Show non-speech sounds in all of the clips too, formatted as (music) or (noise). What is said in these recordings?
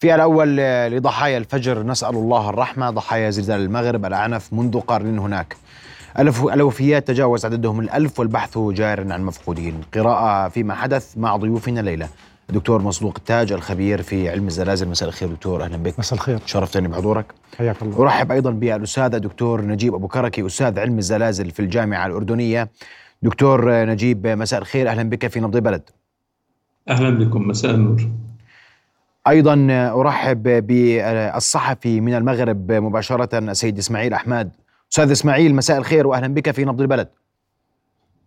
في الأول لضحايا الفجر نسأل الله الرحمة ضحايا زلزال المغرب الأعنف منذ قرن هناك. ألف الوفيات تجاوز عددهم الألف والبحث جار عن مفقودين. قراءة فيما حدث مع ضيوفنا الليلة دكتور مصدوق التاج الخبير في علم الزلازل. مساء الخير دكتور أهلا بك. مساء الخير. شرفتني بحضورك. حياك الله. أرحب أيضا بالأستاذ دكتور نجيب أبو كركي أستاذ علم الزلازل في الجامعة الأردنية. دكتور نجيب مساء الخير أهلا بك في نبض بلد. أهلا بكم مساء النور. أيضا أرحب بالصحفي من المغرب مباشرة السيد إسماعيل أحمد. أستاذ إسماعيل مساء الخير واهلا بك في نبض البلد.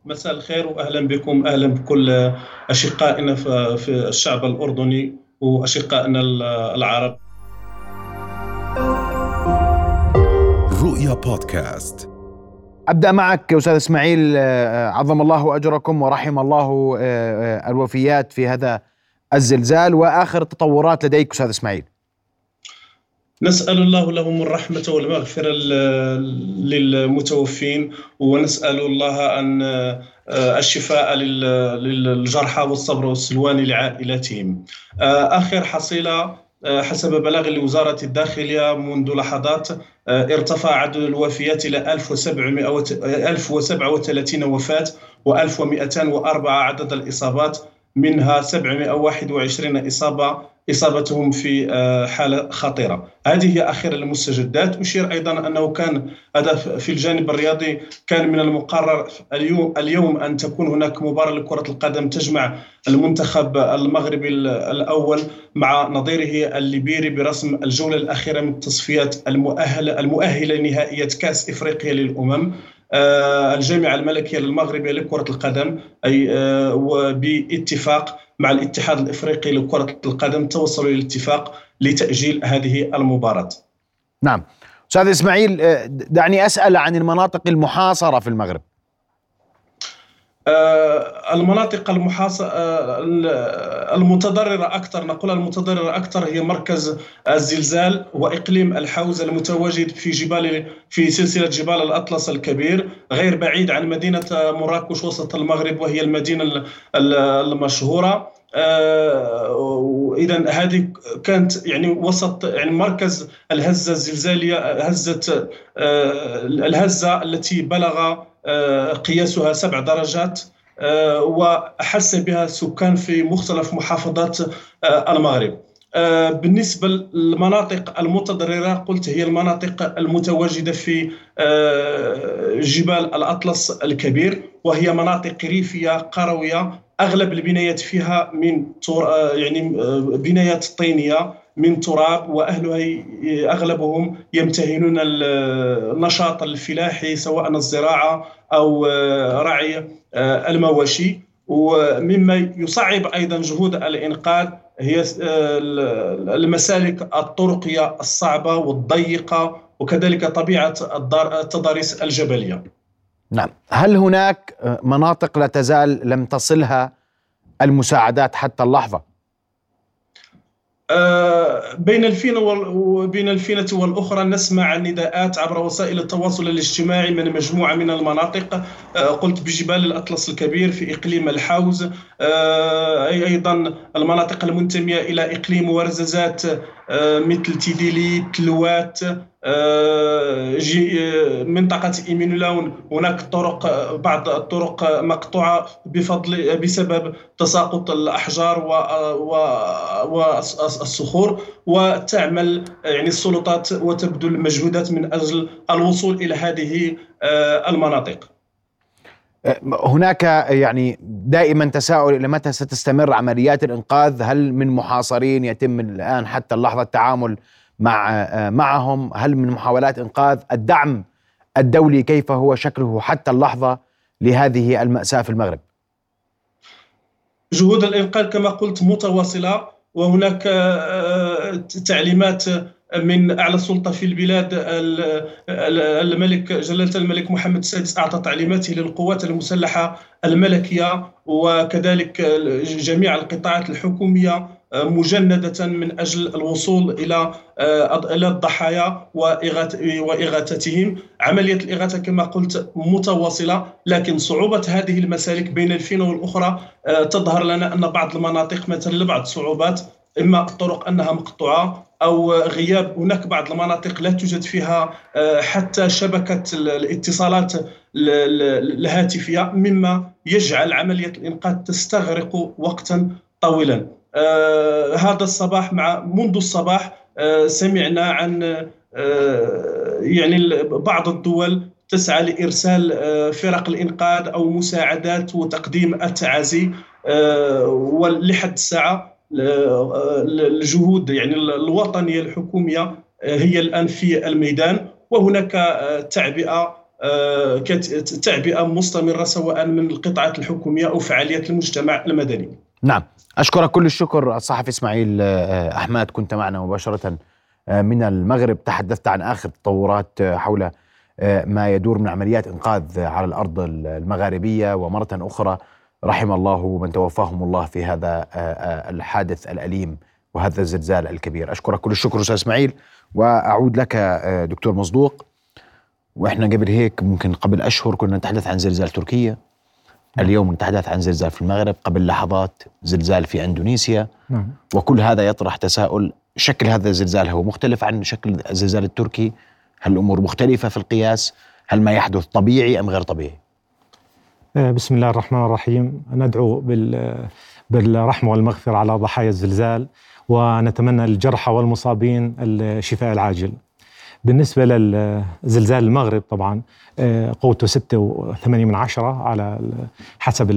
مساء الخير واهلا بكم أهلا بكل أشقائنا في الشعب الأردني وأشقائنا العرب. رؤيا بودكاست. أبدأ معك أستاذ إسماعيل. عظم الله أجركم ورحم الله الوفيات في هذا الزلزال وآخر التطورات لديك أستاذ إسماعيل؟ نسأل الله لهم الرحمة والمغفرة للمتوفين ونسأل الله أن آه، الشفاء للجرحى والصبر والسلوان لعائلتهم. آه، آخر حصيلة آه، حسب بلاغ لوزارة الداخلية منذ لحظات ارتفع عدد الوفيات إلى 1037 وفاة و1204 عدد الإصابات. منها 721 إصابة إصابتهم في آه، حالة خطيرة. هذه هي اخر المستجدات أشير أيضا أنه كان هذا في الجانب الرياضي كان من المقرر اليوم اليوم أن تكون هناك مباراة لكرة القدم تجمع المنتخب المغربي الأول مع نظيره الليبيري برسم الجولة الأخيرة من التصفيات المؤهلة لنهائية كأس إفريقيا للأمم. آه، الجامعة الملكية المغربيه لكره القدم أي آه، وباتفاق مع الاتحاد الإفريقي لكرة القدم توصلوا إلى الاتفاق لتأجيل هذه المباراة. نعم. أستاذ إسماعيل آه، دعني أسأل عن المناطق المحاصرة في المغرب. آه، المناطق المحاصرة آه، المتضررة أكثر نقول المتضررة أكثر هي مركز الزلزال وإقليم الحوز المتواجد في جبال في سلسلة جبال الأطلس الكبير غير بعيد عن مدينة مراكش وسط المغرب وهي المدينة المشهورة. آه اذا هذه كانت يعني وسط يعني مركز الهزة الزلزالية هزة آه الهزة التي بلغ آه قياسها سبع درجات آه وحس بها السكان في مختلف محافظات آه المغرب. آه، بالنسبة للمناطق المتضررة قلت هي المناطق المتواجدة في آه، جبال الأطلس الكبير وهي مناطق ريفية قروية أغلب البنايات فيها من آه، يعني بنايات طينية. من تراب وأهلها أغلبهم يمتهنون النشاط الفلاحي سواء الزراعة أو رعي المواشي ومما يصعب أيضا جهود الإنقاذ هي آه، المسالك الطرقية الصعبة والضيقة وكذلك طبيعة التضاريس الجبلية. نعم، هل هناك مناطق لا تزال لم تصلها المساعدات حتى اللحظة؟ آه، بين الفينة وبين الفينة والأخرى نسمع نداءات عبر وسائل التواصل الاجتماعي من مجموعة من المناطق. آه، قلت بجبال الأطلس الكبير في إقليم الحوز. آه، أي أيضا المناطق المنتمية إلى إقليم ورزازات مثل تيديلي تلوات آه، آه، منطقة إيمينولاون هناك طرق بعض الطرق مقطوعة بفضل بسبب تساقط الأحجار والصخور وتعمل يعني السلطات وتبذل مجهودات من أجل الوصول إلى هذه آه، المناطق. هناك يعني دائما تساؤل إلى متى ستستمر عمليات الإنقاذ؟ هل من محاصرين يتم الآن حتى اللحظة التعامل مع معهم؟ هل من محاولات إنقاذ الدعم الدولي كيف هو شكله حتى اللحظة لهذه المأساة في المغرب؟ جهود الإنقاذ كما قلت متواصلة وهناك آه، تعليمات من أعلى سلطه في البلاد الملك جلالة الملك محمد السادس أعطى تعليماته للقوات المسلحة الملكية وكذلك جميع القطاعات الحكومية مجندة من أجل الوصول إلى إلى الضحايا وإغاثتهم. عملية الإغاثة كما قلت متواصلة لكن صعوبة هذه المسالك بين الفينة والأخرى تظهر لنا أن بعض المناطق مثلا لبعض الصعوبات إما الطرق أنها مقطوعة أو غياب. هناك بعض المناطق لا توجد فيها آه، حتى شبكة الاتصالات الهاتفية مما يجعل عملية الإنقاذ تستغرق وقتا طويلا. آه، هذا الصباح مع منذ الصباح آه، سمعنا عن يعني بعض الدول تسعى لإرسال فرق الإنقاذ أو مساعدات وتقديم التعازي ولحد الساعة الجهود يعني الوطنية الحكومية هي الآن في الميدان. وهناك تعبئة تعبئة مستمرة سواء من القطاعات الحكومية أو فعاليات المجتمع المدني. نعم. أشكرك كل الشكر الصحفي إسماعيل أحمد. كنت معنا مباشرة من المغرب. تحدثت عن آخر التطورات حول ما يدور من عمليات إنقاذ على الأرض المغاربية ومرة أخرى رحم الله من توفاهم الله في هذا آه، آه، الحادث الأليم وهذا الزلزال الكبير. أشكرك كل الشكر أستاذ إسماعيل وأعود لك آه، دكتور مصدوق. وإحنا قبل هيك ممكن قبل أشهر كنا نتحدث عن زلزال تركيا. اليوم نتحدث عن زلزال في المغرب قبل لحظات زلزال في إندونيسيا. نعم. وكل هذا يطرح تساؤل شكل هذا الزلزال هو مختلف عن شكل الزلزال التركي؟ هل الأمور مختلفة في القياس؟ هل ما يحدث طبيعي أم غير طبيعي؟ بسم الله الرحمن الرحيم. ندعو بالرحمة والمغفرة على ضحايا الزلزال ونتمنى الجرحى والمصابين الشفاء العاجل. بالنسبة للزلزال المغرب طبعا آه، قوته ستة وثمانية من عشرة على حسب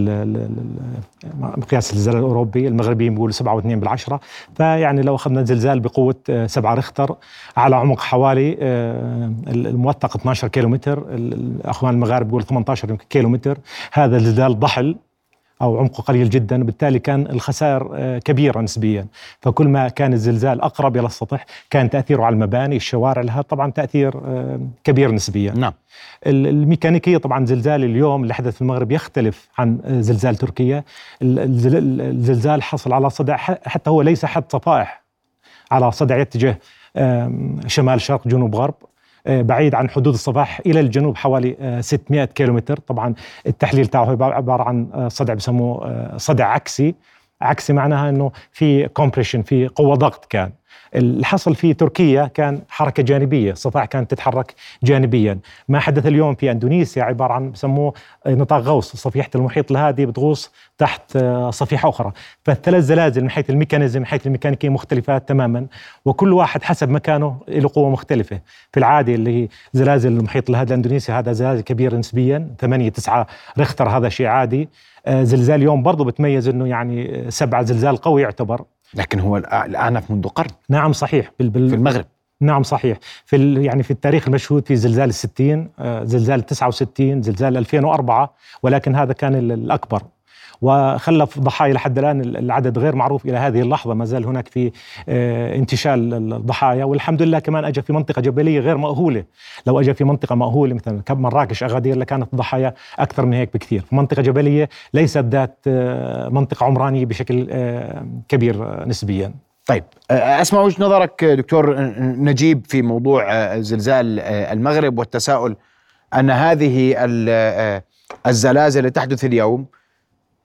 مقياس الزلزال الأوروبي. المغربيين بيقولوا سبعة واثنين بالعشرة. فيعني لو أخذنا زلزال بقوة آه، سبعة ريختر على عمق حوالي آه، الموثق 12 كيلومتر الأخوان المغاربه بيقولوا 18 كيلومتر. هذا زلزال ضحل أو عمقه قليل جدا وبالتالي كان الخسائر آه، كبيرة نسبيا. فكل ما كان الزلزال أقرب إلى السطح كان تأثيره على المباني الشوارع لها طبعا تأثير آه، كبير نسبيا. نعم. الميكانيكية طبعا زلزال اليوم اللي حدث في المغرب يختلف عن آه، زلزال تركيا. الزلزال حصل على صدع حتى هو ليس حد صفائح على صدع يتجه شمال شرق جنوب غرب. بعيد عن حدود الصفاح إلى الجنوب حوالي 600 آه، كيلومتر. طبعا التحليل تاعه عبارة عن آه، صدع بسموه صدع عكسي. عكسي معناها إنه في كومبريشن في قوة ضغط كان. اللي حصل في تركيا كان حركة جانبية صفاح كانت تتحرك جانبيا. ما حدث اليوم في إندونيسيا عبارة عن بسموه نطاق غوص صفيحة المحيط الهادي بتغوص تحت صفيحة أخرى. فالثلاث زلازل من حيث الميكانيزم من حيث الميكانيكية مختلفات تماما. وكل واحد حسب مكانه له قوة مختلفة. في العادة اللي زلازل المحيط الهادي الاندونيسي هذا زلازل كبير نسبيا 8 9 ريختر هذا شيء عادي. آه، زلزال اليوم برضه بتميز إنه يعني سبعه زلزال قوي يعتبر. لكن هو الأعنف منذ قرن. نعم صحيح. بال بال في المغرب. نعم صحيح. في يعني في التاريخ المشهود في زلزال الستين آه، زلزال 69 زلزال 2004 ولكن هذا كان الأكبر. وخلف ضحايا لحد الآن العدد غير معروف إلى هذه اللحظة. ما زال هناك في آه، انتشال الضحايا. والحمد لله كمان اجى في منطقة جبلية غير مأهولة. لو اجى في منطقة مأهولة مثلا مراكش أغادير لكانت الضحايا أكثر من هيك بكثير. منطقة جبلية ليست ذات آه، منطقة عمرانية بشكل آه، كبير نسبيا. طيب أسمع وجهة نظرك دكتور نجيب في موضوع زلزال المغرب والتساؤل أن هذه الزلازل تحدث اليوم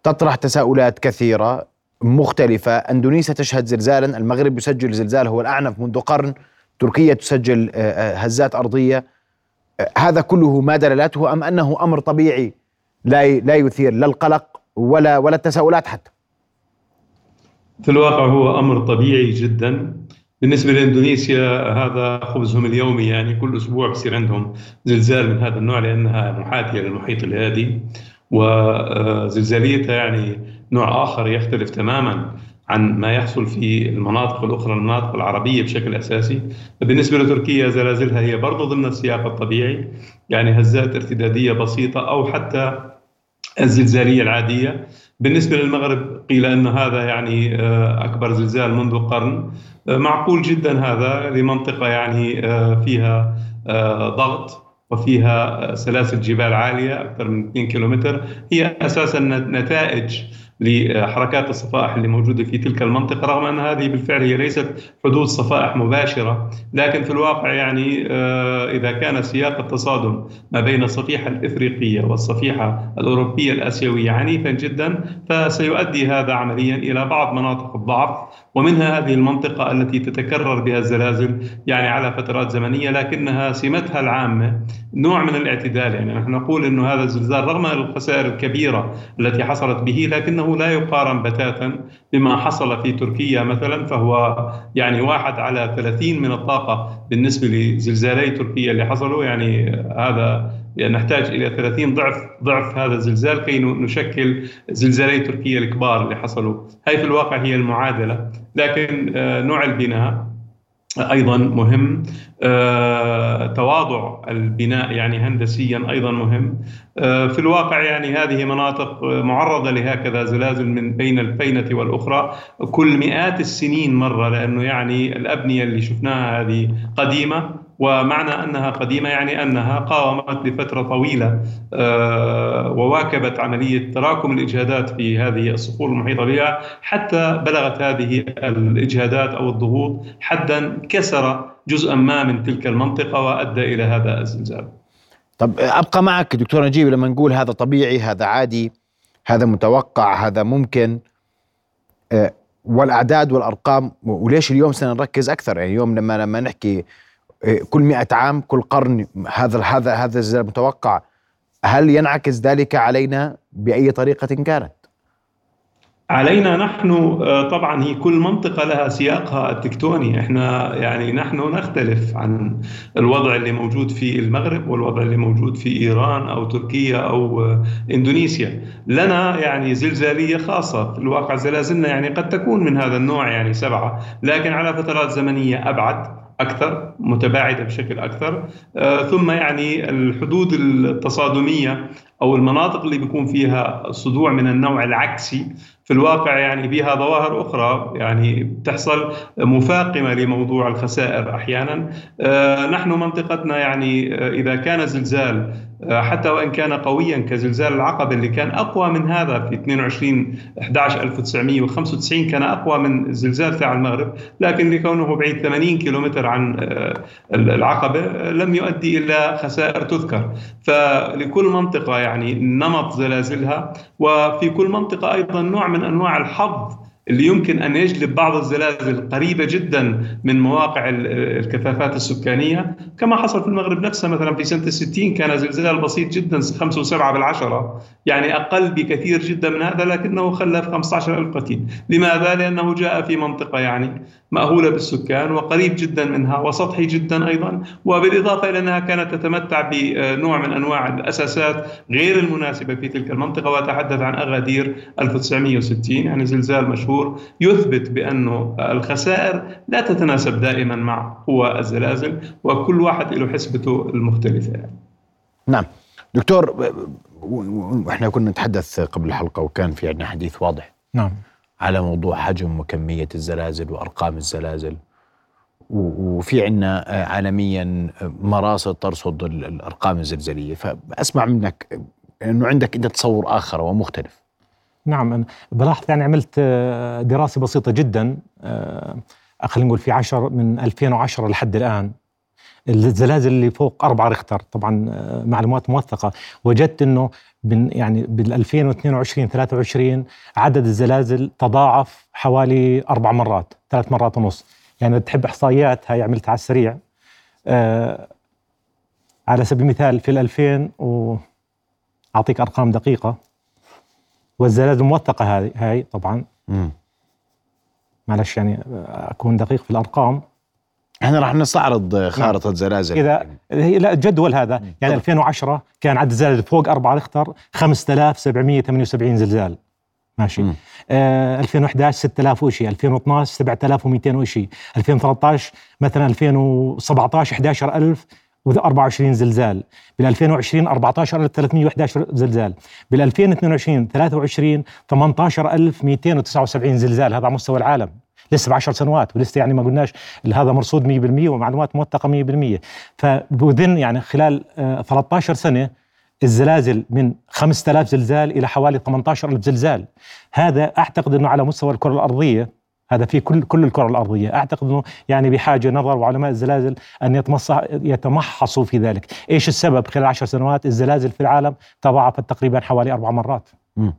تطرح تساؤلات كثيرة مختلفة. أندونيسيا تشهد زلزالا. المغرب يسجل زلزال هو الأعنف منذ قرن. تركيا تسجل آه، آه، هزات أرضية. آه، هذا كله ما دلالته أم أنه أمر طبيعي لا لا يثير لا القلق ولا ولا التساؤلات حتى. في الواقع هو أمر طبيعي جدا. بالنسبة لإندونيسيا هذا خبزهم اليومي يعني كل أسبوع بصير عندهم زلزال من هذا النوع لأنها محاذية للمحيط الهادي. وزلزاليتها يعني نوع آخر يختلف تماما عن ما يحصل في المناطق الأخرى المناطق العربية بشكل أساسي. بالنسبة لتركيا زلازلها هي برضو ضمن السياق الطبيعي. يعني هزات ارتدادية بسيطة أو حتى الزلزالية العادية. بالنسبة للمغرب قيل أن هذا يعني آه، أكبر زلزال منذ قرن. آه، معقول جدا هذا لمنطقة يعني آه، فيها ضغط. وفيها سلاسل جبال عالية أكثر من 2 كيلومتر. هي أساسا نتائج لحركات الصفائح اللي موجودة في تلك المنطقة رغم أن هذه بالفعل هي ليست حدود صفائح مباشرة لكن في الواقع يعني آه، إذا كان سياق التصادم ما بين الصفيحة الإفريقية والصفيحة الأوروبية الآسيوية عنيفا جدا فسيؤدي هذا عمليا إلى بعض مناطق الضعف ومنها هذه المنطقة التي تتكرر بها الزلازل يعني على فترات زمنية لكنها سمتها العامة نوع من الاعتدال. يعني نحن نقول إنه هذا الزلزال رغم الخسائر الكبيرة التي حصلت به لكنه لا يقارن بتاتا بما حصل في تركيا مثلا فهو يعني واحد على 30 من الطاقة بالنسبة لزلزالي تركيا اللي حصلوا. يعني هذا يعني نحتاج إلى 30 ضعف ضعف هذا الزلزال كي نشكل زلزالي تركيا الكبار اللي حصلوا. هاي في الواقع هي المعادلة. لكن آه، نوع البناء أيضا مهم. آه، تواضع البناء يعني هندسيا أيضا مهم. آه، في الواقع يعني هذه مناطق معرضة لهكذا زلازل من بين الفينة والأخرى كل مئات السنين مرة لأنه يعني الأبنية اللي شفناها هذه قديمة. ومعنى أنها قديمة يعني أنها قاومت لفترة طويلة آه، وواكبت عملية تراكم الإجهادات في هذه الصخور المحيطة بها حتى بلغت هذه الإجهادات أو الضغوط حدا كسر جزءا ما من تلك المنطقة وأدى إلى هذا الزلزال. طب أبقى معك دكتور نجيب لما نقول هذا طبيعي هذا عادي هذا متوقع هذا ممكن آه، والأعداد والأرقام وليش اليوم سنركز أكثر يعني اليوم لما لما نحكي كل مئة عام كل قرن هذا هذا هذا الزلزال متوقع هل ينعكس ذلك علينا بأي طريقة كانت؟ علينا نحن آه، طبعا هي كل منطقة لها سياقها التكتوني إحنا يعني نحن نختلف عن الوضع اللي موجود في المغرب والوضع اللي موجود في إيران أو تركيا أو آه، إندونيسيا. لنا يعني زلزالية خاصة. في الواقع زلازلنا يعني قد تكون من هذا النوع يعني سبعة لكن على فترات زمنية أبعد. أكثر متباعدة بشكل أكثر. آه، ثم يعني الحدود التصادمية أو المناطق اللي بيكون فيها صدوع من النوع العكسي. في الواقع يعني بها ظواهر أخرى يعني بتحصل مفاقمة لموضوع الخسائر أحيانا. آه، نحن منطقتنا يعني آه، إذا كان زلزال آه، حتى وإن كان قويا كزلزال العقبة اللي كان أقوى من هذا في 22 11 1995 كان أقوى من الزلزال تاع المغرب. لكن لكونه بعيد 80 كيلومتر عن العقبة لم يؤدي إلى خسائر تذكر. فلكل منطقة يعني نمط زلازلها وفي كل منطقة أيضا نوع من أنواع الحظ اللي يمكن أن يجلب بعض الزلازل قريبة جدا من مواقع الكثافات السكانية كما حصل في المغرب نفسها مثلا في سنة 60 كان زلزال بسيط جدا 5 و7 بالعشرة يعني أقل بكثير جدا من هذا لكنه خلف 15000 قتيل لماذا؟ لأنه جاء في منطقة يعني مأهولة بالسكان وقريب جدا منها وسطحي جدا أيضا وبالإضافة إلى أنها كانت تتمتع بنوع من أنواع الأساسات غير المناسبة في تلك المنطقة وأتحدث عن أغادير 1960 يعني زلزال مشهور يثبت بأنه الخسائر لا تتناسب دائما مع قوى الزلازل وكل واحد له حسبته المختلفة. يعني. نعم. دكتور وإحنا كنا نتحدث قبل الحلقة وكان في عندنا حديث واضح. نعم. على موضوع حجم وكمية الزلازل وأرقام الزلازل. وفي عندنا آه، عالميا مراصد ترصد الأرقام الزلزالية. فأسمع منك أنه عندك أنت تصور آخر ومختلف. نعم بلاحظ يعني عملت آه، دراسة بسيطة جدا خلينا نقول في عشر من 2010 لحد الآن. الزلازل اللي فوق أربعة ريختر طبعا معلومات موثقة. وجدت أنه من يعني بال 2022 23 عدد الزلازل تضاعف حوالي أربع مرات ثلاث مرات ونص. يعني تحب إحصائيات هاي عملتها على السريع. آه على سبيل المثال في ال 2000 و أعطيك أرقام دقيقة. والزلازل موثقه هذه هاي طبعا. معلش يعني أكون دقيق في الأرقام. إحنا راح نستعرض خارطة نعم. زلازل. اذا هي لا الجدول هذا. يعني 2010 كان عدد الزلازل فوق 4 ريختر 5778 زلزال. ماشي. آه 2011 6000 وشيء 2012 7200 وشيء 2013 مثلا 2017 11000 و24 زلزال. بال 2020 14311 زلزال. بال 2022 23 18279 زلزال. هذا على مستوى العالم. لسه ب 10 سنوات ولسه يعني ما قلناش هذا مرصود 100% ومعلومات موثقة 100% فبذن يعني خلال 13 آه، سنة الزلازل من 5000 زلزال إلى حوالي 18000 زلزال. هذا أعتقد إنه على مستوى الكرة الأرضية هذا في كل كل الكرة الأرضية. أعتقد إنه يعني بحاجة نظر وعلماء الزلازل أن يتمحصوا في ذلك. إيش السبب؟ خلال عشر سنوات الزلازل في العالم تضاعفت تقريبا حوالي أربع مرات. م.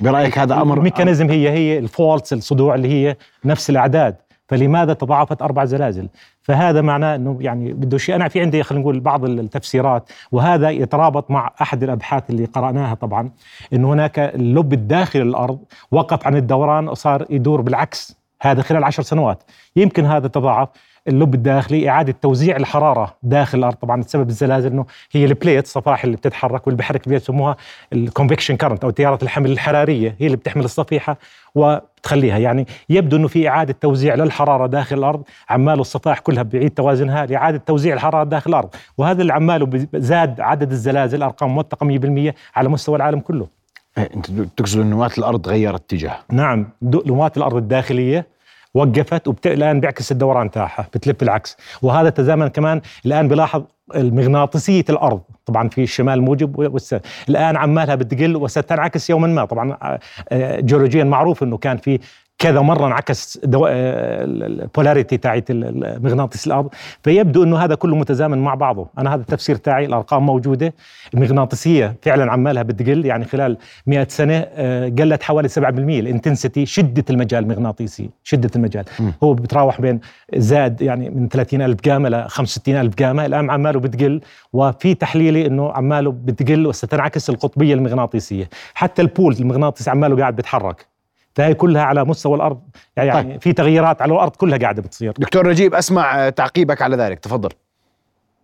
برأيك هذا أمر ال mechanism هي هي ال faults الصدوع اللي هي نفس الأعداد. فلماذا تضاعفت أربع زلازل؟ فهذا معناه إنه يعني بده شيء. أنا في عندي خلينا نقول بعض التفسيرات وهذا يترابط مع أحد الأبحاث اللي قرأناها طبعا إنه هناك اللب الداخلي للارض وقف عن الدوران وصار يدور بالعكس. هذا خلال عشر سنوات. يمكن هذا تضاعف اللب الداخلي إعادة توزيع الحرارة داخل الأرض. طبعا سبب الزلازل إنه هي ال plate الصفائح اللي بتتحرك واللي بيحرك بيسموها ال convection current أو تيارات الحمل الحرارية هي اللي بتحمل الصفيحة وتخليها يعني يبدو إنه في إعادة توزيع للحرارة داخل الأرض. عماله الصفائح كلها بيعيد توازنها لإعادة توزيع الحرارة داخل الأرض. وهذا اللي عماله زاد عدد الزلازل أرقام موثقه 100% على مستوى العالم كله. أنت تقصد إن نواة الأرض غيرت اتجاه نعم نواة الأرض الداخلية وقفت وبت... الآن بيعكس الدوران تاعها بتلف العكس وهذا تزامن كمان الآن بلاحظ المغناطيسية الأرض طبعا في الشمال موجب والس... الآن عمالها بتقل وستنعكس يوما ما. طبعا آه، آه، جيولوجيا معروف إنه كان في كذا مرة انعكس دو... ال polarity تاعت مغناطيس الأرض. فيبدو إنه هذا كله متزامن مع بعضه. أنا هذا التفسير تاعي الأرقام موجودة المغناطيسيه فعلا عمالها بتقل. يعني خلال 100 سنة آه، قلت حوالي 7% ال intensity شدة المجال المغناطيسي شدة المجال. م. هو بتراوح بين زاد يعني من 30 ألف جاما ل 65 ألف جاما الآن عماله بتقل. وفي تحليلي أنه عماله بتقل وستنعكس القطبية المغناطيسية. حتى البول المغناطيسي عماله قاعد بيتحرك. فهي كلها على مستوى الأرض. يعني طيب. في تغييرات على الأرض كلها قاعدة بتصير. دكتور نجيب أسمع تعقيبك على ذلك. تفضل.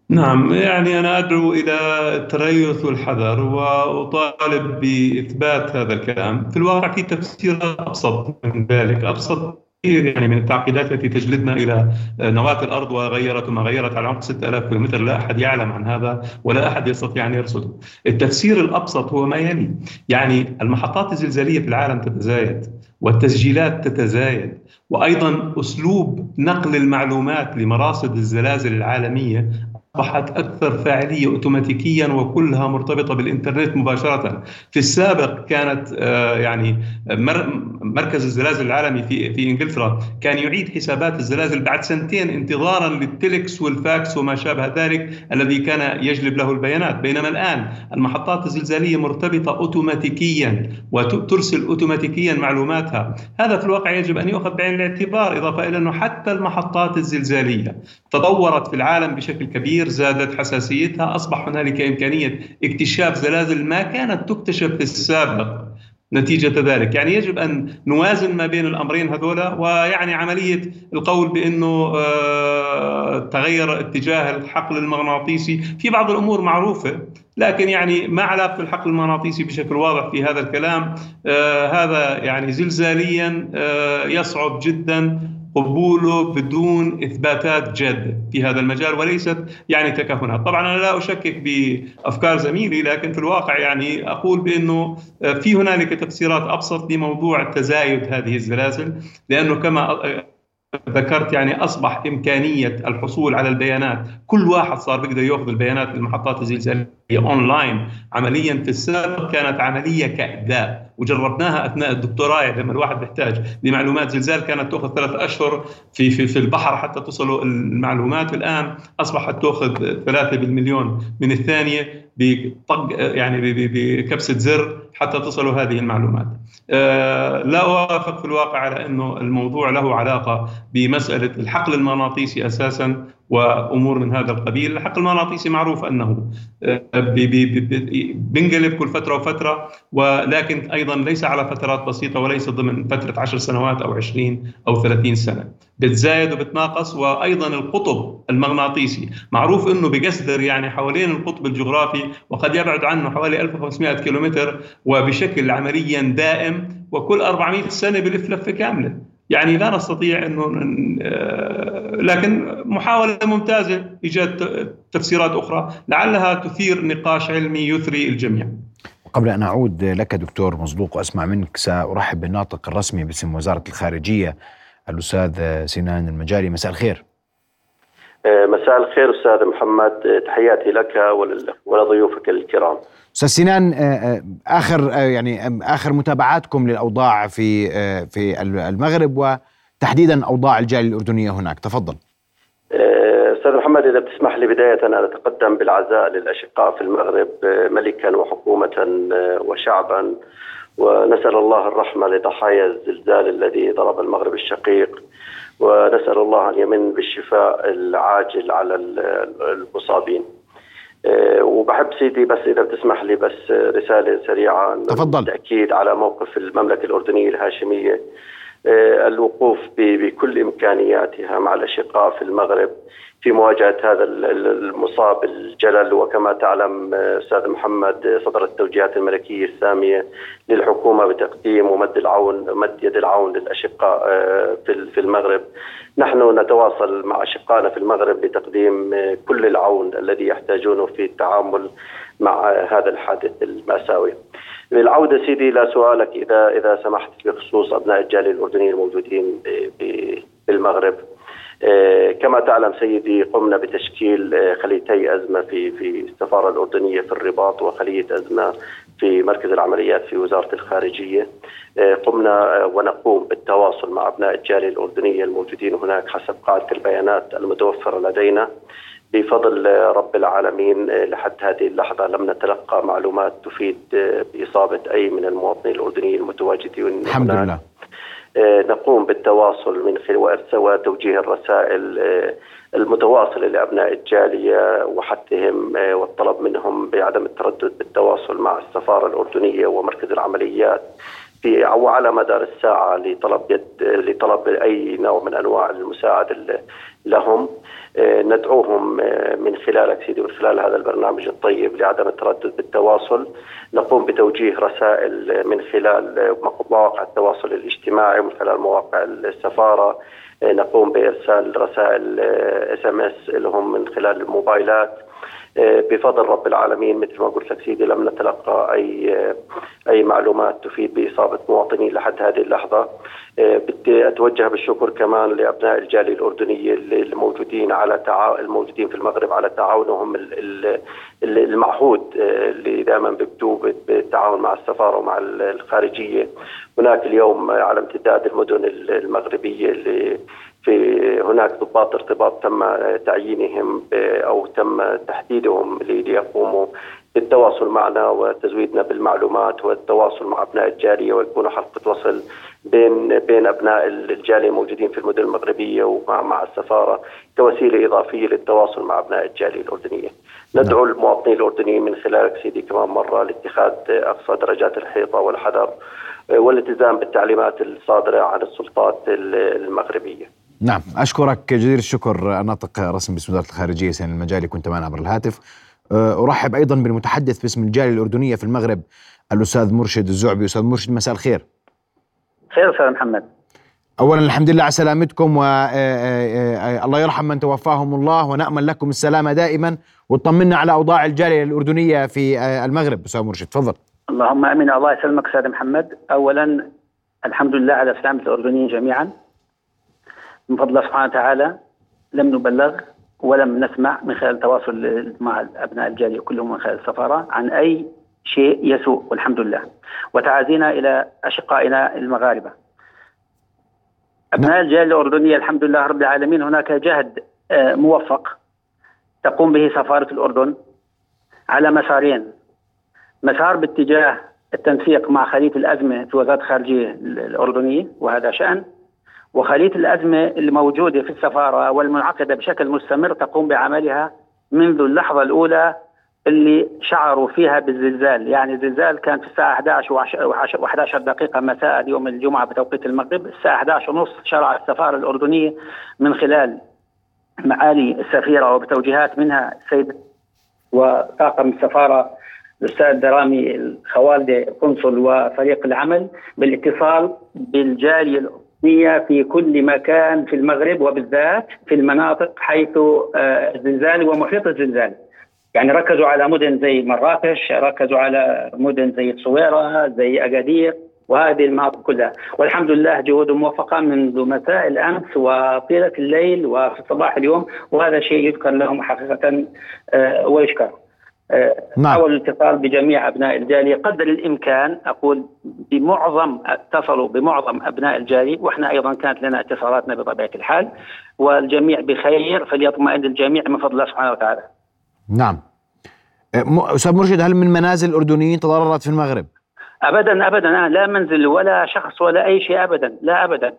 نعم يعني أنا أدعو إلى التريث والحذر وأطالب بإثبات هذا الكلام. في الواقع في تفسير أبسط من ذلك أبسط كثير يعني من التعقيدات التي تجلدنا إلى نواة الأرض وغيرت وما غيرت على عمق 6000 كيلومتر لا أحد يعلم عن هذا ولا أحد يستطيع أن يرصده. التفسير الأبسط هو ما يلي يعني المحطات الزلزالية في العالم تتزايد والتسجيلات تتزايد وأيضا أسلوب نقل المعلومات لمراصد الزلازل العالمية أصبحت أكثر فاعلية أوتوماتيكيا وكلها مرتبطة بالإنترنت مباشرة. في السابق كانت آه، يعني مركز الزلازل العالمي في في إنجلترا كان يعيد حسابات الزلازل بعد سنتين انتظارا للتلكس والفاكس وما شابه ذلك الذي كان يجلب له البيانات. بينما الآن المحطات الزلزالية مرتبطة أوتوماتيكيا وترسل أوتوماتيكيا معلوماتها. هذا في الواقع يجب أن يؤخذ بعين الاعتبار إضافة إلى أنه حتى المحطات الزلزالية تطورت في العالم بشكل كبير. كثير زادت حساسيتها أصبح هنالك إمكانية اكتشاف زلازل ما كانت تكتشف في السابق نتيجة ذلك. يعني يجب أن نوازن ما بين الأمرين هذولا ويعني عملية القول بأنه آه، تغير اتجاه الحقل المغناطيسي في بعض الأمور معروفة لكن يعني ما علاقة الحقل المغناطيسي بشكل واضح في هذا الكلام؟ آه، هذا يعني زلزاليا آه، يصعب جدا قبوله بدون إثباتات جاده في هذا المجال وليست يعني تكهنات، طبعا أنا لا أشكك بأفكار زميلي لكن في الواقع يعني أقول بأنه في هنالك تفسيرات أبسط لموضوع تزايد هذه الزلازل لأنه كما ذكرت يعني أصبح إمكانية الحصول على البيانات. كل واحد صار بيقدر يأخذ البيانات من المحطات الزلزاليه اونلاين عمليا في السابق كانت عملية كاداء وجربناها أثناء الدكتوراه لما الواحد بيحتاج لمعلومات. زلزال كانت تاخذ ثلاث أشهر في في في البحر حتى تصلوا المعلومات. الآن أصبحت تاخذ ثلاثة بالمليون. من الثانية بطق يعني بكبسة زر حتى تصلوا هذه المعلومات. آه، لا أوافق في الواقع على إنه الموضوع له علاقة بمسألة الحقل المغناطيسي أساسا. وأمور من هذا القبيل، الحقل المغناطيسي معروف أنه آه، بينقلب كل فترة وفترة ولكن أيضا ليس على فترات بسيطة وليس ضمن فترة 10 سنوات أو 20 أو 30 سنة، بتزايد وبتناقص وأيضا القطب المغناطيسي معروف إنه بقصدر يعني حوالين القطب الجغرافي وقد يبعد عنه حوالي 1500 كيلومتر وبشكل عمليا دائم وكل 400 سنة بلف لفة كاملة. يعني لا نستطيع انه آه، لكن محاولة ممتازة إيجاد تفسيرات أخرى لعلها تثير نقاش علمي يثري الجميع. قبل أن أعود لك دكتور مصدوق واسمع منك سأرحب بالناطق الرسمي باسم وزارة الخارجية الأستاذ سنان المجالي مساء الخير. آه، مساء الخير أستاذ محمد تحياتي لك ولضيوفك الكرام. أستاذ سنان آخر يعني آخر متابعاتكم للأوضاع في في المغرب وتحديدا أوضاع الجالية الأردنية هناك تفضل أستاذ محمد إذا بتسمح لي بداية أنا أتقدم بالعزاء للأشقاء في المغرب ملكا وحكومة وشعبا ونسأل الله الرحمة لضحايا الزلزال الذي ضرب المغرب الشقيق ونسأل الله أن يمن بالشفاء العاجل على المصابين. وبحب سيدي بس إذا بتسمح لي بس رسالة سريعة تفضل. تاكيد على موقف المملكة الأردنية الهاشمية. آه، الوقوف بكل إمكانياتها مع الأشقاء في المغرب. في مواجهة هذا المصاب الجلل وكما تعلم آه، أستاذ محمد صدرت التوجيهات الملكية السامية للحكومة بتقديم ومد العون مد يد العون للأشقاء آه، في المغرب نحن نتواصل مع أشقائنا في المغرب لتقديم كل العون الذي يحتاجونه في التعامل مع هذا الحادث المأساوي. بالعودة سيدي إلى سؤالك إذا إذا سمحت بخصوص أبناء الجالية الأردنيين الموجودين بالمغرب آه، كما تعلم سيدي قمنا بتشكيل آه، خليتي أزمة في في السفارة الأردنية في الرباط وخلية أزمة في مركز العمليات في وزارة الخارجية. آه، قمنا ونقوم بالتواصل مع أبناء الجالية الأردنية الموجودين هناك حسب قاعدة البيانات المتوفرة لدينا. بفضل رب العالمين لحد هذه اللحظة لم نتلقى معلومات تفيد بإصابة أي من المواطنين الأردنيين المتواجدين. الحمد. لله. آه، نقوم بالتواصل من خلال وإرسال وتوجيه الرسائل آه، المتواصلة لأبناء الجالية وحثهم آه، والطلب منهم بعدم التردد بالتواصل مع السفارة الأردنية ومركز العمليات في أو على مدار الساعة لطلب يد لطلب أي نوع من أنواع المساعدة لهم. آه، ندعوهم آه، من خلالك سيدي من خلال هذا البرنامج الطيب لعدم التردد بالتواصل. نقوم بتوجيه رسائل من خلال مواقع التواصل الاجتماعي ومن خلال مواقع السفارة. آه، نقوم بإرسال رسائل SMS لهم من خلال الموبايلات. بفضل رب العالمين مثل ما قلت لك سيدي لم نتلقى أي أي معلومات تفيد بإصابة مواطنين لحد هذه اللحظة. بدي أتوجه بالشكر كمان لأبناء الجالية الأردنية الموجودين على تعا... الموجودين في المغرب على تعاونهم المعهود اللي دائما بيبدوا بالتعاون مع السفارة ومع الخارجية. هناك اليوم على امتداد المدن المغربية اللي في هناك ضباط ارتباط تم تعيينهم أو تم تحديدهم ليقوموا بالتواصل معنا وتزويدنا بالمعلومات والتواصل مع أبناء الجاليه ويكونوا حلقة وصل بين بين أبناء الجاليه الموجودين في المدن المغربية ومع مع السفارة كوسيلة إضافية للتواصل مع أبناء الجاليه الأردنية. ندعو نعم. المواطنين الأردنيين من خلالك سيدي كمان مرة لاتخاذ أقصى درجات الحيطة والحذر والالتزام بالتعليمات الصادرة عن السلطات المغربية. نعم أشكرك جزيل الشكر ناطق رسمي باسم وزارة الخارجية سين المجالي كنت معنا عبر الهاتف. أه، أرحب أيضا بالمتحدث باسم الجالية الأردنية في المغرب الأستاذ مرشد الزعبي. أستاذ مرشد مساء الخير. خير أستاذ محمد. اولا الحمد لله على سلامتكم والله أه، أه، يرحم من توفاهم الله ونأمل لكم السلامة دائما وطمنا على أوضاع الجالية الأردنية في المغرب. أستاذ مرشد تفضل. اللهم آمين. الله يسلمك أستاذ محمد. اولا الحمد لله على سلامة الأردنيين جميعا. من فضل الله سبحانه وتعالى لم نبلغ ولم نسمع من خلال التواصل مع ابناء الجاليه كلهم من خلال السفارة عن أي شيء يسوء والحمد لله. وتعازينا إلى أشقائنا المغاربة. أبناء الجاليه الاردنيه الحمد لله رب العالمين هناك جهد آه، موفق تقوم به سفارة الأردن على مسارين. مسار باتجاه التنسيق مع خليه الأزمة في وزارة الخارجية الأردنية وهذا شأن. وخليه الأزمة الموجودة في السفارة والمنعقدة بشكل مستمر تقوم بعملها منذ اللحظة الأولى اللي شعروا فيها بالزلزال، يعني الزلزال كان في الساعة 11 و11 دقيقة مساء يوم الجمعة بتوقيت المغرب، الساعة 11 ونص شرع السفارة الأردنية من خلال معالي السفيرة وبتوجيهات منها السيد وطاقم السفارة الأستاذ درامي الخوالدي القنصل وفريق العمل بالاتصال بالجاليه في كل مكان في المغرب وبالذات في المناطق حيث آه، الزلزال ومحيط الزلزال. يعني ركزوا على مدن زي مراكش ركزوا على مدن زي الصويرة زي أكادير وهذه المناطق كلها. والحمد لله جهودهم موفقة منذ مساء الأمس وطيلة الليل وفي صباح اليوم وهذا شيء يذكر لهم حقيقة آه، ويشكر. نعم. حاول الاتصال بجميع أبناء الجالية قدر الإمكان أقول بمعظم اتصلوا بمعظم أبناء الجالية وإحنا أيضا كانت لنا اتصالاتنا بطبيعة الحال والجميع بخير فليطمئن الجميع من فضل الله سبحانه وتعالى. نعم. أستاذ مرشد هل من منازل اردنيين تضررت في المغرب؟ ابدا ابدا لا منزل ولا شخص ولا أي شيء ابدا لا ابدا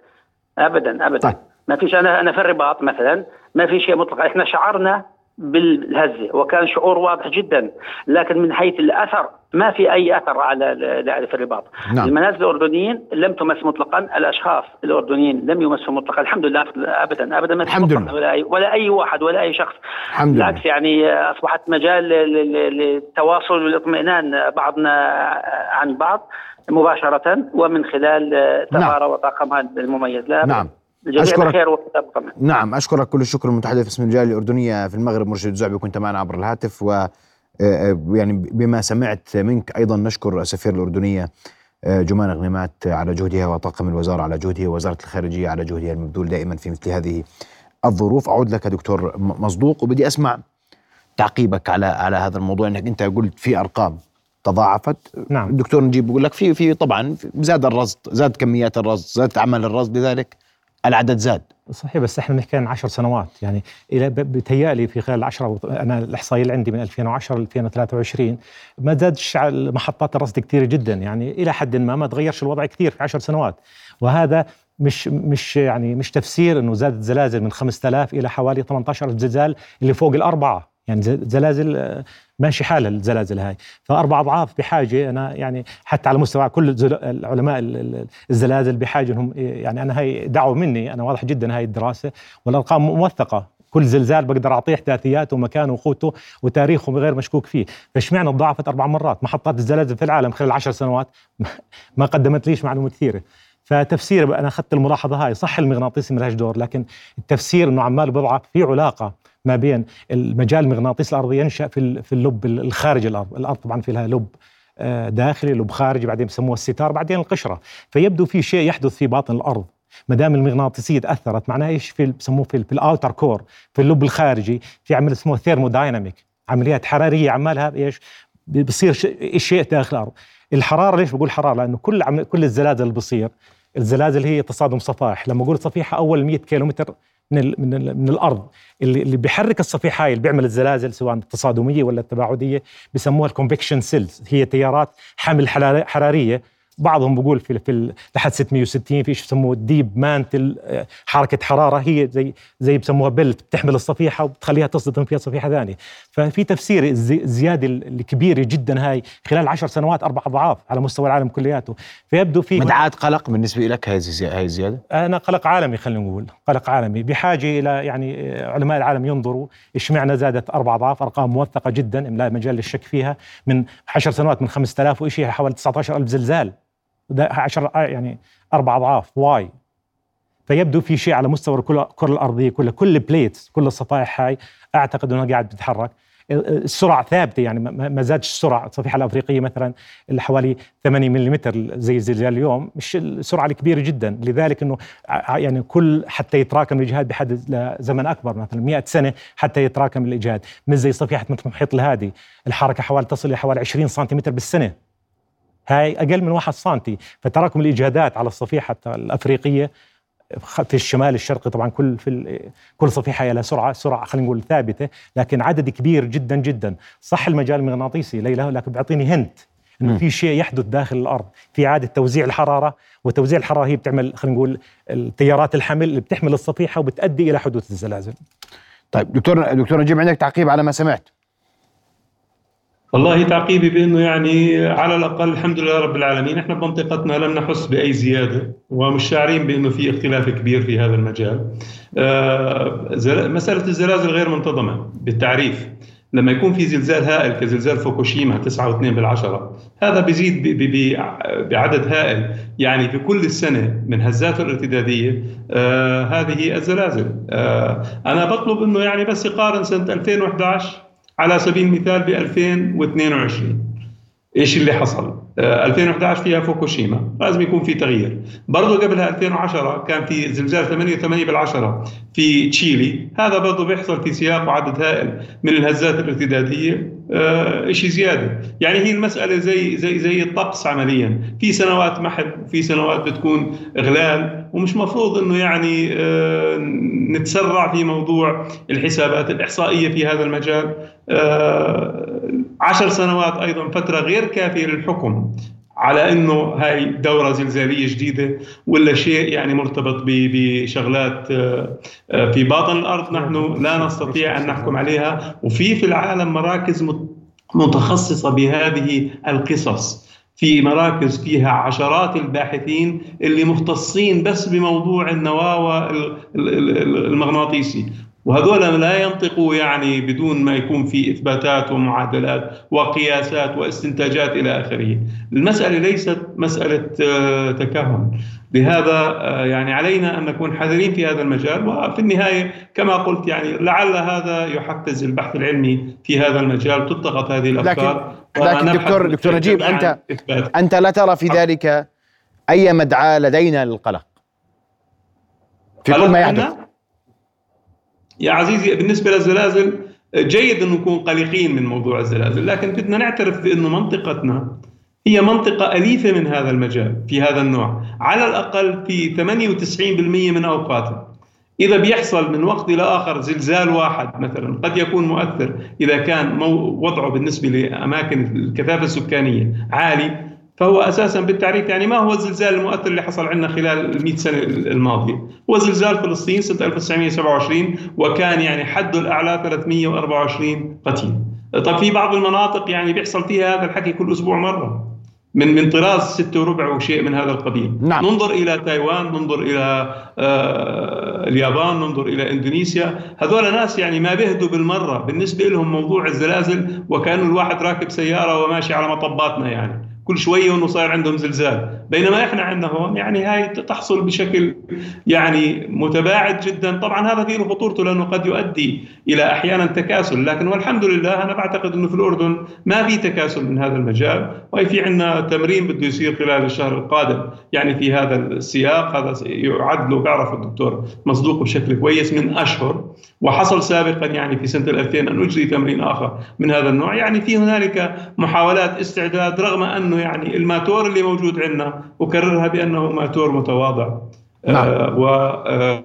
ابدا ابدا طيب. ما فيش أنا أنا في الرباط مثلا ما في شيء مطلق إحنا شعرنا بالهزة وكان شعور واضح جدا لكن من حيث الأثر ما في أي أثر على في الرباط نعم. المنازل الأردنيين لم تمس مطلقا الأشخاص الأردنيين لم يمسوا مطلقا. الحمد لله ابدا ابدا ما الحمد لله ولا اي ولا أي واحد ولا أي شخص. الحمد بالعكس يعني أصبحت مجال للتواصل والاطمئنان بعضنا عن بعض مباشرة ومن خلال سفاره نعم. وطاقمها المميز. لا نعم. أشكرك. خير نعم أشكرك كل الشكر المتحدث باسم الجالية الأردنية في المغرب مرشد الزعبي كنت معنا عبر الهاتف و آه، آه، يعني بما سمعت منك أيضا نشكر السفير الأردنية آه، جمان غنيمات على جهدها وطاقم الوزارة على جهدها ووزارة الخارجية على جهدها المبذول دائما في مثل هذه الظروف. أعود لك دكتور مصدوق وبدي أسمع تعقيبك على على هذا الموضوع انك أنت قلت في أرقام تضاعفت. نعم. الدكتور نجيب بيقول لك في في طبعا زاد الرصد زاد كميات الرصد زاد عمل الرصد لذلك. العدد زاد. صحيح بس إحنا بنحكي عن 10 سنوات. يعني إلى بتهيألي في خلال 10 أنا الإحصائية اللي عندي من 2010 ل 2023 ما زادش محطات الرصد كثير جدا. يعني إلى حد ما ما تغيرش الوضع كثير في 10 سنوات. وهذا مش مش يعني مش تفسير إنه زادت زلازل من 5000 إلى حوالي 18000 زلزال اللي فوق الأربعة. يعني زلازل آه، ماشي حالها الزلازل هاي. فأربع أضعاف بحاجة أنا يعني حتى على مستوى كل العلماء الزلازل بحاجة أنهم يعني أنا هاي دعوة مني أنا واضح جدا هاي الدراسة. والأرقام موثقة. كل زلزال بقدر أعطيه احداثياته ومكانه وقوته وتاريخه غير مشكوك فيه، فاشمعنى تضاعفت أربع مرات؟ محطات الزلازل في العالم خلال عشر سنوات (laughs) ما قدمت ليش معلومات كثيرة. فتفسير أنا أخذت الملاحظة هاي صح المغناطيسي ما دور لكن التفسير إنه عمال بضعف في علاقة. ما بين المجال المغناطيسي الأرضي ينشأ في في اللب الخارج الأرض، الأرض طبعا في لها لب آه، داخلي لب خارجي بعدين بسموه الستار بعدين القشرة، فيبدو في شيء يحدث في باطن الأرض. ما دام المغناطيسية تأثرت معناها إيش؟ في بسموه في, في ال outer core في اللب الخارجي. في عمل اسمه thermodynamic عمليات حرارية عمالها إيش؟ بصير شيء داخل الأرض. الحرارة ليش بقول حرارة؟ لأنه كل عمل كل الزلازل اللي بصير الزلازل هي تصادم صفائح. لما أقول صفيحة أول 100 كيلومتر من ال من, ال من الأرض. اللي اللي بيحرك الصفيحه هاي اللي بيعمل الزلازل سواء التصادميه ولا التباعدية بسموها ال convection cells هي تيارات حمل حرارية بعضهم بقول في في لحد 660 في شيء بسموه deep mantle حركة حرارة هي زي زي بسموها belt بتحمل الصفيحة وبتخليها تصطدم فيها صفيحة ثانية. ففي تفسير الزيادة الكبيرة جدا هاي خلال عشر سنوات أربع أضعاف على مستوى العالم كلياته. فيبدو في مدعاة قلق بالنسبة لك هاي هاي الزياده أنا قلق عالمي خلينا نقول قلق عالمي. بحاجة إلى يعني علماء العالم ينظروا اشمعنى زادت أربع أضعاف؟ أرقام موثقة جدا لا مجال للشك فيها. من 10 سنوات من 5000 وشيء حوالي 19000 زلزال. 10 يعني أربع أضعاف واي. فيبدو في شيء على مستوى الكرة الارضيه كلها كل plates كل الصفائح هاي أعتقد إنها قاعد بتتحرك. السرعة ثابتة يعني ما زادش السرعة. الصفيحة الأفريقية مثلا اللي حوالي 80 ملم زي زلزال اليوم مش السرعة الكبيرة جدا. لذلك إنه يعني كل حتى يتراكم الإجهاد بحد لزمن أكبر مثلا 100 سنة حتى يتراكم الإجهاد. مش زي صفيحة مثل المحيط الهادي. الحركة حوالي تصل إلى حوالي 20 سنتيمتر بالسنة. هاي أقل من واحد سنتي. فتراكم الإجهادات على الصفيحة الأفريقية في الشمال الشرقي طبعا كل في كل صفيحة لها سرعة سرعة خلينا نقول ثابتة لكن عدد كبير جدا جدا. صح المجال المغناطيسي ليله لكن بيعطيني هنت إنه في شيء يحدث داخل الأرض. في إعادة توزيع الحرارة وتوزيع الحرارة هي بتعمل خلينا نقول التيارات الحمل اللي بتحمل الصفيحة وبتؤدي إلى حدوث الزلازل. طيب دكتور دكتور نجيب عندك تعقيب على ما سمعت؟ والله تعقيبي بأنه يعني على الأقل الحمد لله رب العالمين إحنا بمنطقتنا لم نحس بأي زيادة ومش شاعرين بأنه في اختلاف كبير في هذا المجال. آه مسألة الزلازل غير منتظمة بالتعريف. لما يكون في زلزال هائل كزلزال فوكوشيما 9.2 بالعشرة هذا بيزيد بعدد هائل يعني في كل السنة من هزاته الارتدادية آه هذه الزلازل آه أنا بطلب أنه يعني بس يقارن سنة 2011 على سبيل المثال ب 2022 إيش اللي حصل؟ 2011 فيها فوكوشيما. لازم يكون في تغيير. برضه قبلها 2010 كان في زلزال 8 بالعشرة في تشيلي. هذا برضه بيحصل في سياق وعدد هائل من الهزات الارتدادية. آه شيء زيادة. يعني هي المسألة زي زي زي الطقس عمليا. في سنوات محل وفي سنوات بتكون إغلال ومش مفروض إنه يعني آه نتسرع في موضوع الحسابات الإحصائية في هذا المجال. آه عشر سنوات أيضا فترة غير كافية للحكم على إنه هاي دورة زلزالية جديدة ولا شيء يعني مرتبط بشغلات آه، آه، في باطن الأرض نحن لا نستطيع أن نحكم عليها. وفي في العالم مراكز متخصصة بهذه القصص. في مراكز فيها عشرات الباحثين اللي مختصين بس بموضوع النواة المغناطيسي. وهذول لا ينطقوا يعني بدون ما يكون في إثباتات ومعادلات وقياسات واستنتاجات إلى آخره. المسألة ليست مسألة آه، تكهن، لهذا آه، يعني علينا أن نكون حذرين في هذا المجال. وفي النهاية كما قلت يعني لعل هذا يحفز البحث العلمي في هذا المجال تلتقط هذه الأفكار. لكن لكن دكتور دكتور نجيب انت أنت لا ترى في ذلك أي مدعاة لدينا للقلق؟ في كل ما يحدث. يا عزيزي بالنسبة للزلازل جيد أن نكون قلقين من موضوع الزلازل لكن بدنا نعترف بأنه منطقتنا هي منطقة أليفة من هذا المجال في هذا النوع. على الأقل في 98% من أوقاته إذا بيحصل من وقت إلى آخر زلزال واحد مثلا قد يكون مؤثر إذا كان وضعه بالنسبة لأماكن الكثافة السكانية عالي فهو أساسا بالتعريف يعني ما هو الزلزال المؤثر اللي حصل عندنا خلال ال 100 سنة الماضية؟ هو زلزال فلسطين سنة 1927 وكان يعني حده الأعلى 324 قتيل. طب في بعض المناطق يعني بيحصل فيها هذا الحكي كل أسبوع مرة. من من طراز ستة وربع وشيء من هذا القبيل نعم. ننظر إلى تايوان ننظر إلى آه اليابان ننظر إلى إندونيسيا هذول ناس يعني ما بيهدوا بالمرة بالنسبة لهم موضوع الزلازل وكأنه الواحد راكب سيارة وماشي على مطباتنا يعني كل شوية انه صاير عندهم زلزال. بينما إحنا عندنا هون يعني هاي تحصل بشكل يعني متباعد جدا. طبعا هذا فيه خطورته لأنه قد يؤدي إلى أحيانا تكاسل لكن والحمد لله أنا بعتقد إنه في الأردن ما في تكاسل من هذا المجال وهي في عندنا تمرين بده يصير خلال الشهر القادم يعني في هذا السياق. هذا يعد له بعرف الدكتور مصدوق بشكل كويس من أشهر وحصل سابقا يعني في سنة 2000 أن أجري تمرين آخر من هذا النوع. يعني في هنالك محاولات استعداد رغم أنه يعني الماتور اللي موجود عندنا أكررها بأنه ماتور متواضع. نعم. آه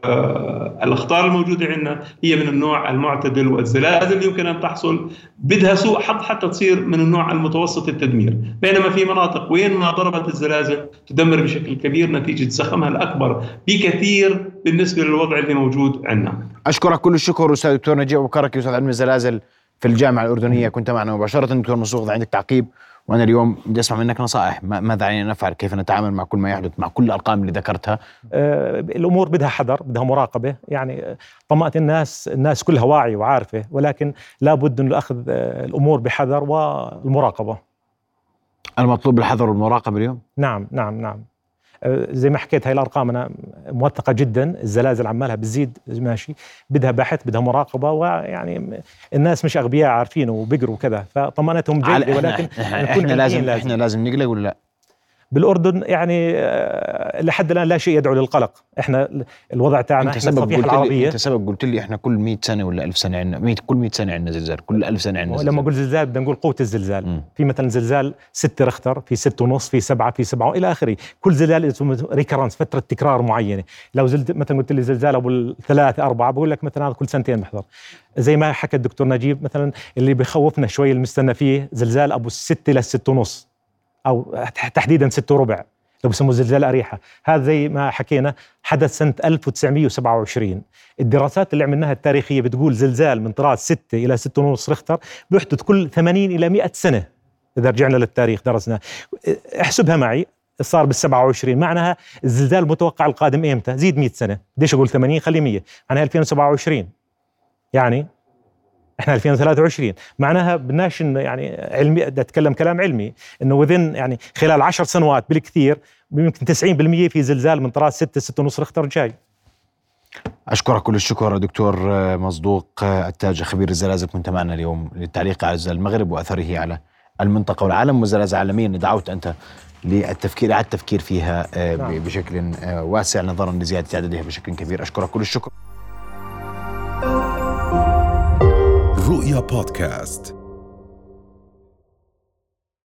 والاخطار آه الموجودة عندنا هي من النوع المعتدل والزلازل. يمكن أن تحصل بدها سوء حظ حتى تصير من النوع المتوسط التدمير. بينما في مناطق وين ما ضربت الزلازل تدمر بشكل كبير نتيجة زخمها الأكبر بكثير بالنسبة للوضع اللي موجود عندنا. أشكرك كل الشكر أستاذ دكتور نجيب أبو كركي أستاذ علم الزلازل في الجامعة الأردنية. كنت معنا مباشرة دكتور منصور عندك تعقيب. وأنا اليوم بدي أسمع منك نصائح. ماذا علينا نفعل؟ كيف نتعامل مع كل ما يحدث مع كل الأرقام اللي ذكرتها؟ آه الأمور بدها حذر بدها مراقبة. يعني طمأت الناس الناس كلها واعية وعارفة ولكن لابد من اخذ آه، الأمور بحذر والمراقبة. المطلوب الحذر والمراقبة اليوم؟ نعم نعم نعم. زي ما حكيت هاي الأرقام أنا موثقة جدا الزلازل عمالها بتزيد ماشي بدها بحث بدها مراقبة ويعني الناس مش أغبياء عارفين وبيقروا وكذا فطمأنتهم جيدة ولكن إحنا, إحنا لازم, لازم إحنا لازم نقلق ولا لا؟ بالأردن يعني آه، لحد الآن لا شيء يدعو للقلق. إحنا الوضع تاعنا أنت سبب قلت لي أنت سبب قلت لي إحنا كل 100 سنة ولا 1000 سنة عندنا 100 كل 100 سنة عندنا زلزال كل 1000 سنة عندنا زلزال. لما أقول زلزال بدنا نقول قوة الزلزال. م. في مثلا زلزال 6 رختر في 6 ونص في 7 في 7 إلى آخره. كل زلزال اسمه ريكرانس فترة تكرار معينة. لو زلت مثلا قلت لي زلزال أبو ثلاثة أربعة بقول لك مثلا هذا كل سنتين بحضر زي ما حكى الدكتور نجيب مثلا اللي بخوفنا شوي المستنى فيه زلزال أبو الستة للست ونص. أو تحديدا ست وربع لو بسموه زلزال أريحة. هذا زي ما حكينا حدث سنة 1927 الدراسات اللي عملناها التاريخية بتقول زلزال من طراز 6 إلى 6.5 ريختر بيحدث كل 80 إلى 100 سنة إذا رجعنا للتاريخ درسنا. احسبها معي صار بال 27 معناها الزلزال المتوقع القادم ايمتى؟ زيد 100 سنة، ليش أقول 80 خلي 100 معناها 2027 يعني إحنا 2023 معناها بدناش يعني علمي بدي اتكلم كلام علمي إنه وذن يعني خلال 10 سنوات بالكثير يمكن 90% في زلزال من طراز 6 6 ونص رختر جاي أشكرك كل الشكر دكتور مصدوق التاج خبير الزلازل. كنت معنا اليوم للتعليق على زلزال المغرب وأثره على المنطقة والعالم والزلازل العالمية. اللي دعوت أنت للتفكير على التفكير فيها آه، نعم. بشكل آه، واسع نظرا لزيادة عددها بشكل كبير. أشكرك كل الشكر. رؤيا بودكاست